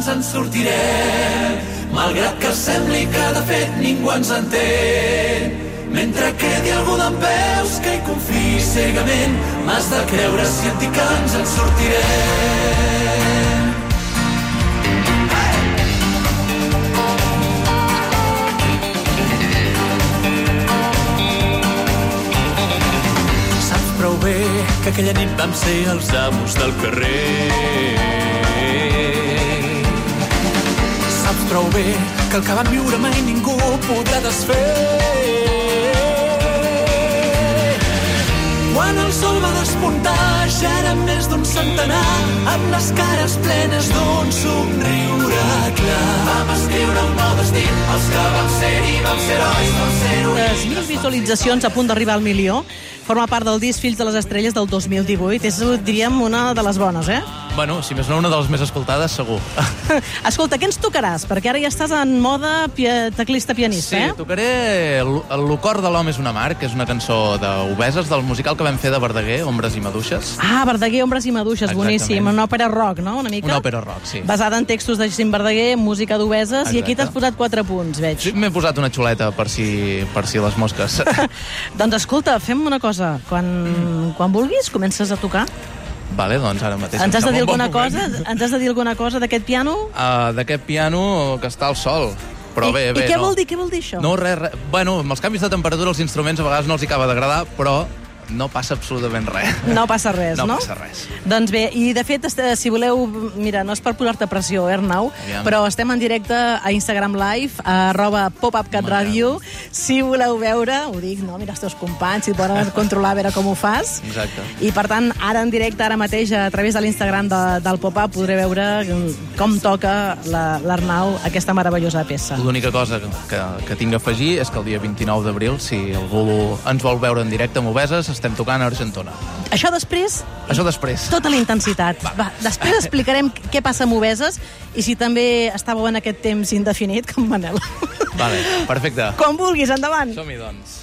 ens en sortirem, malgrat que sembli que de fet ningú ens entén. Mentre quedi algú d'en peus que hi confiï cegament, m'has de creure si et dic que ens en sortirem. Prou bé que aquella nit vam ser els amos del carrer. Prou bé que el que vam viure mai ningú podrà desfer. Quan el sol va despuntar ja érem més d'un centenar amb les cares plenes d'un somriure clar. Vam escriure un nou destí, els que vam ser i vam ser herois, vam ser heroïnes. 3.000 visualitzacions a punt d'arribar al milió. Forma part del disc Fills de les Estrelles del 2018. És, diríem, una de les bones, eh? Bueno, si més no, una de les més escoltades, segur. Escolta, què ens tocaràs? Perquè ara ja estàs en moda pia teclista pianista, Sí, eh? tocaré el, L'Ocor de l'home és una mar, que és una cançó d'Obeses, del musical que vam fer de Verdaguer, Ombres i Maduixes. Ah, Verdaguer, Ombres i Maduixes, Exactament. boníssim. Una òpera rock, no? Una mica? Una òpera rock, sí. Basada en textos de Jacint Verdaguer, música d'Obeses, i aquí t'has posat quatre punts, veig. Sí, m'he posat una xuleta per si, per si les mosques. doncs escolta, fem una cosa. Quan, Mm. quan vulguis, comences a tocar. vale, doncs ara mateix... Ens has de dir un bon alguna cosa? Ens has de dir alguna cosa d'aquest piano? Uh, D'aquest piano que està al sol. Però I, bé, bé, I què no. vol dir, què vol dir això? No, res, res. Bueno, amb els canvis de temperatura els instruments a vegades no els hi acaba d'agradar, però no passa absolutament res. No passa res, no? No passa res. Doncs bé, i de fet, si voleu... Mira, no és per posar-te pressió, eh, Arnau, Aviam. però estem en directe a Instagram Live, a arroba popupcatradio. Si voleu veure, ho dic, no? Mira els teus companys, si et poden controlar, a veure com ho fas. Exacte. I, per tant, ara en directe, ara mateix, a través de l'Instagram de, del Pop-Up, podré veure com toca la- l'Arnau aquesta meravellosa peça. L'única cosa que, que, que tinc a afegir és que el dia 29 d'abril, si algú ens vol veure en directe amb Obeses, estem tocant a Argentona. Això després, Això després. tota la intensitat. Va, després explicarem què passa amb Obeses i si també estàveu en aquest temps indefinit, com Manel. Vale, perfecte. Com vulguis, endavant. Som-hi, doncs.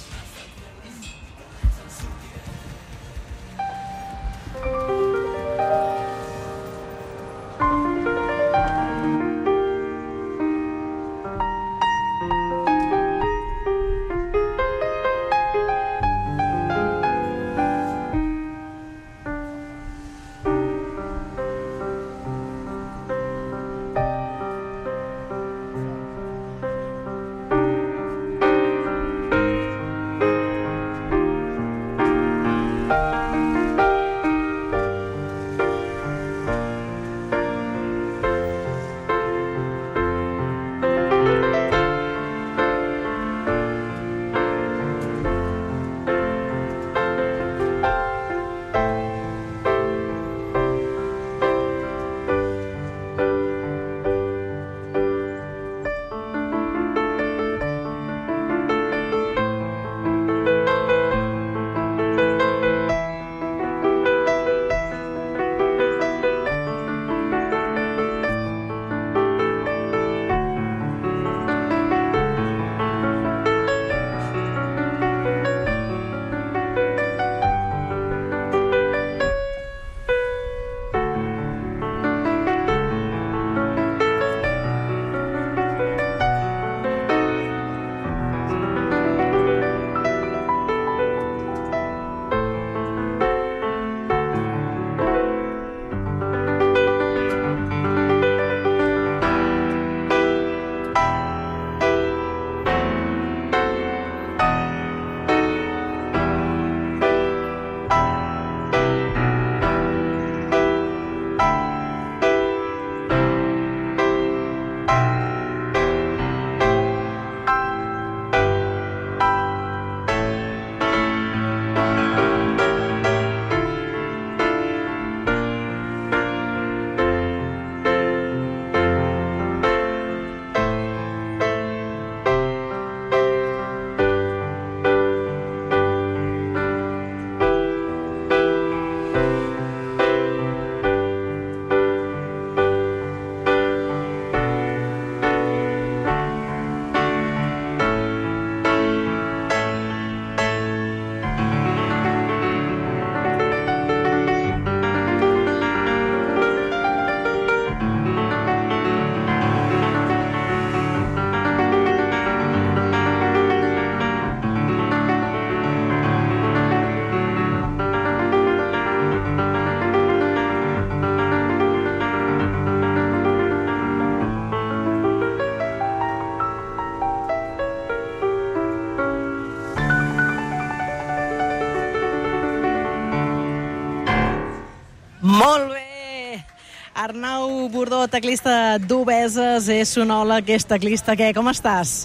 Arnau Bordó, teclista d'Obeses, és sonòleg, és teclista. Què, com estàs?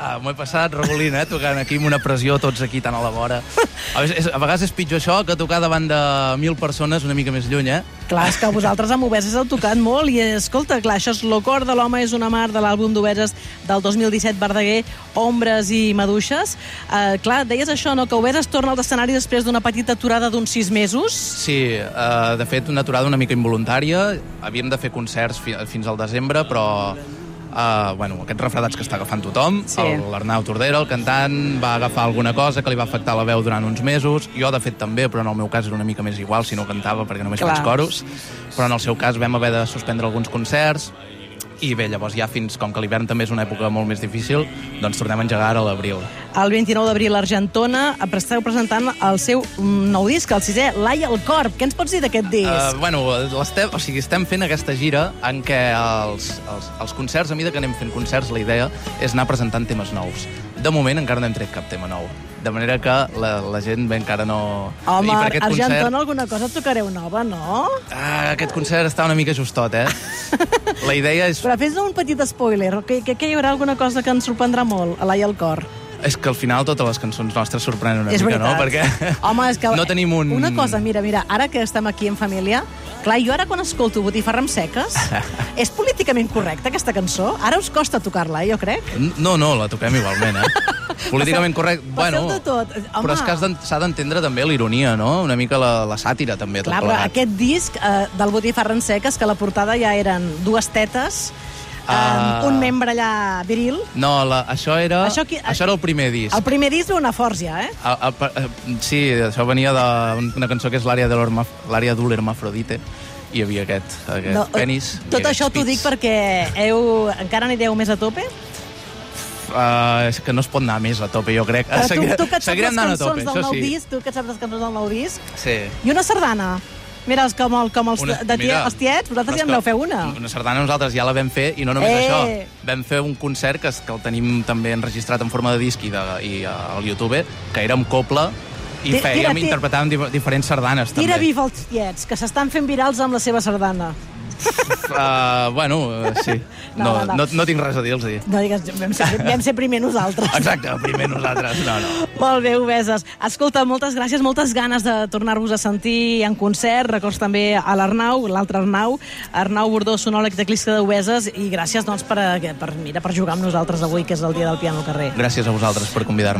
Ah, M'ho he passat rebolint, eh? Tocant aquí amb una pressió, tots aquí tan a la vora. A vegades, és, a vegades és pitjor això que tocar davant de mil persones una mica més lluny, eh? Clar, és que vosaltres amb Obeses heu tocat molt i, escolta, clar, això és Lo cor de l'home és una mar de l'àlbum d'Obeses del 2017 Verdaguer, Ombres i Maduixes. Uh, clar, deies això, no?, que Obeses torna als escenaris després d'una petita aturada d'uns sis mesos. Sí, eh, de fet, una aturada una mica involuntària. Havíem de fer concerts fi fins al desembre, però Uh, bueno, aquests refredats que està agafant tothom. Sí. L'Arnau Tordera, el cantant, va agafar alguna cosa que li va afectar la veu durant uns mesos. Jo, de fet, també, però en el meu cas era una mica més igual si no cantava, perquè només Clar. faig coros. Però en el seu cas vam haver de suspendre alguns concerts i bé, llavors ja fins, com que l'hivern també és una època molt més difícil, doncs tornem a engegar ara a l'abril. El 29 d'abril a Argentona eh, esteu presentant el seu mm, nou disc, el sisè, Laia el Corp. Què ens pots dir d'aquest disc? Uh, bueno, l'estem, o sigui, estem fent aquesta gira en què els, els, els concerts, a mesura que anem fent concerts, la idea és anar presentant temes nous. De moment encara no hem tret cap tema nou. De manera que la, la gent bé encara no... Home, Argentona concert... alguna cosa tocareu nova, no? Ah, aquest concert està una mica justot, eh? La idea és, Però fes un petit spoiler, que, que, que hi haurà alguna cosa que ens sorprendrà molt, a Laia el Cor. és que al final totes les cançons nostres sorprenen una és mica, veritat. no? Perquè Home, és que... no tenim un... Una cosa, mira, mira, ara que estem aquí en família, clar, jo ara quan escolto Botifarra amb seques, és políticament correcta aquesta cançó? Ara us costa tocar-la, eh, jo crec. No, no, la toquem igualment, eh? Políticament correcte. Passeu Bueno, de tot. Home, però és que s'ha d'entendre també l'ironia, no? Una mica la, la sàtira, també, tot Clar, però plegat. aquest disc eh, del Botifarra en seques, que la portada ja eren dues tetes, eh, Ah. un membre allà viril, No, la, això, era, Això qui- això era el primer disc. el primer disc d'una forç ja, eh? A, a, a, sí, això venia d'una cançó que és l'àrea de l'hermafrodite. I hi havia aquest, aquest no, penis. i tot això t'ho dic perquè heu, encara anireu més a tope? Uh, és que no es pot anar més a tope, jo crec. Però tu, Segui- tu que et saps les cançons tope, del nou sí. disc, tu que et saps les cançons del nou disc, Sí. i una sardana. Mira, els, com, el, com els, Una- de tie, mira, els tiets, vosaltres ja és en vau fer una. Una sardana nosaltres ja la vam fer, i no només Eh! això. Vam fer un concert que, que el tenim també enregistrat en forma de disc i, de, i uh, al YouTube, que era amb coble, i Tira- fèiem, tira- interpretàvem dif diferents sardanes, Tira també. viva els tiets, que s'estan fent virals amb la seva sardana. Uh, bueno, uh, sí. No, No, no, no, no. no, no tinc res a dir-los. No digues, vam ser, vam ser primer nosaltres. Exacte, primer nosaltres. No, no. Molt bé, Obeses. Escolta, moltes gràcies, moltes ganes de tornar-vos a sentir en concert. Records també a l'Arnau, l'altre Arnau, Arnau Bordó, sonòleg teclista d'Obeses, i gràcies doncs, per, per, mira, per jugar amb nosaltres avui, que és el dia del piano al carrer. Gràcies a vosaltres per convidar-me.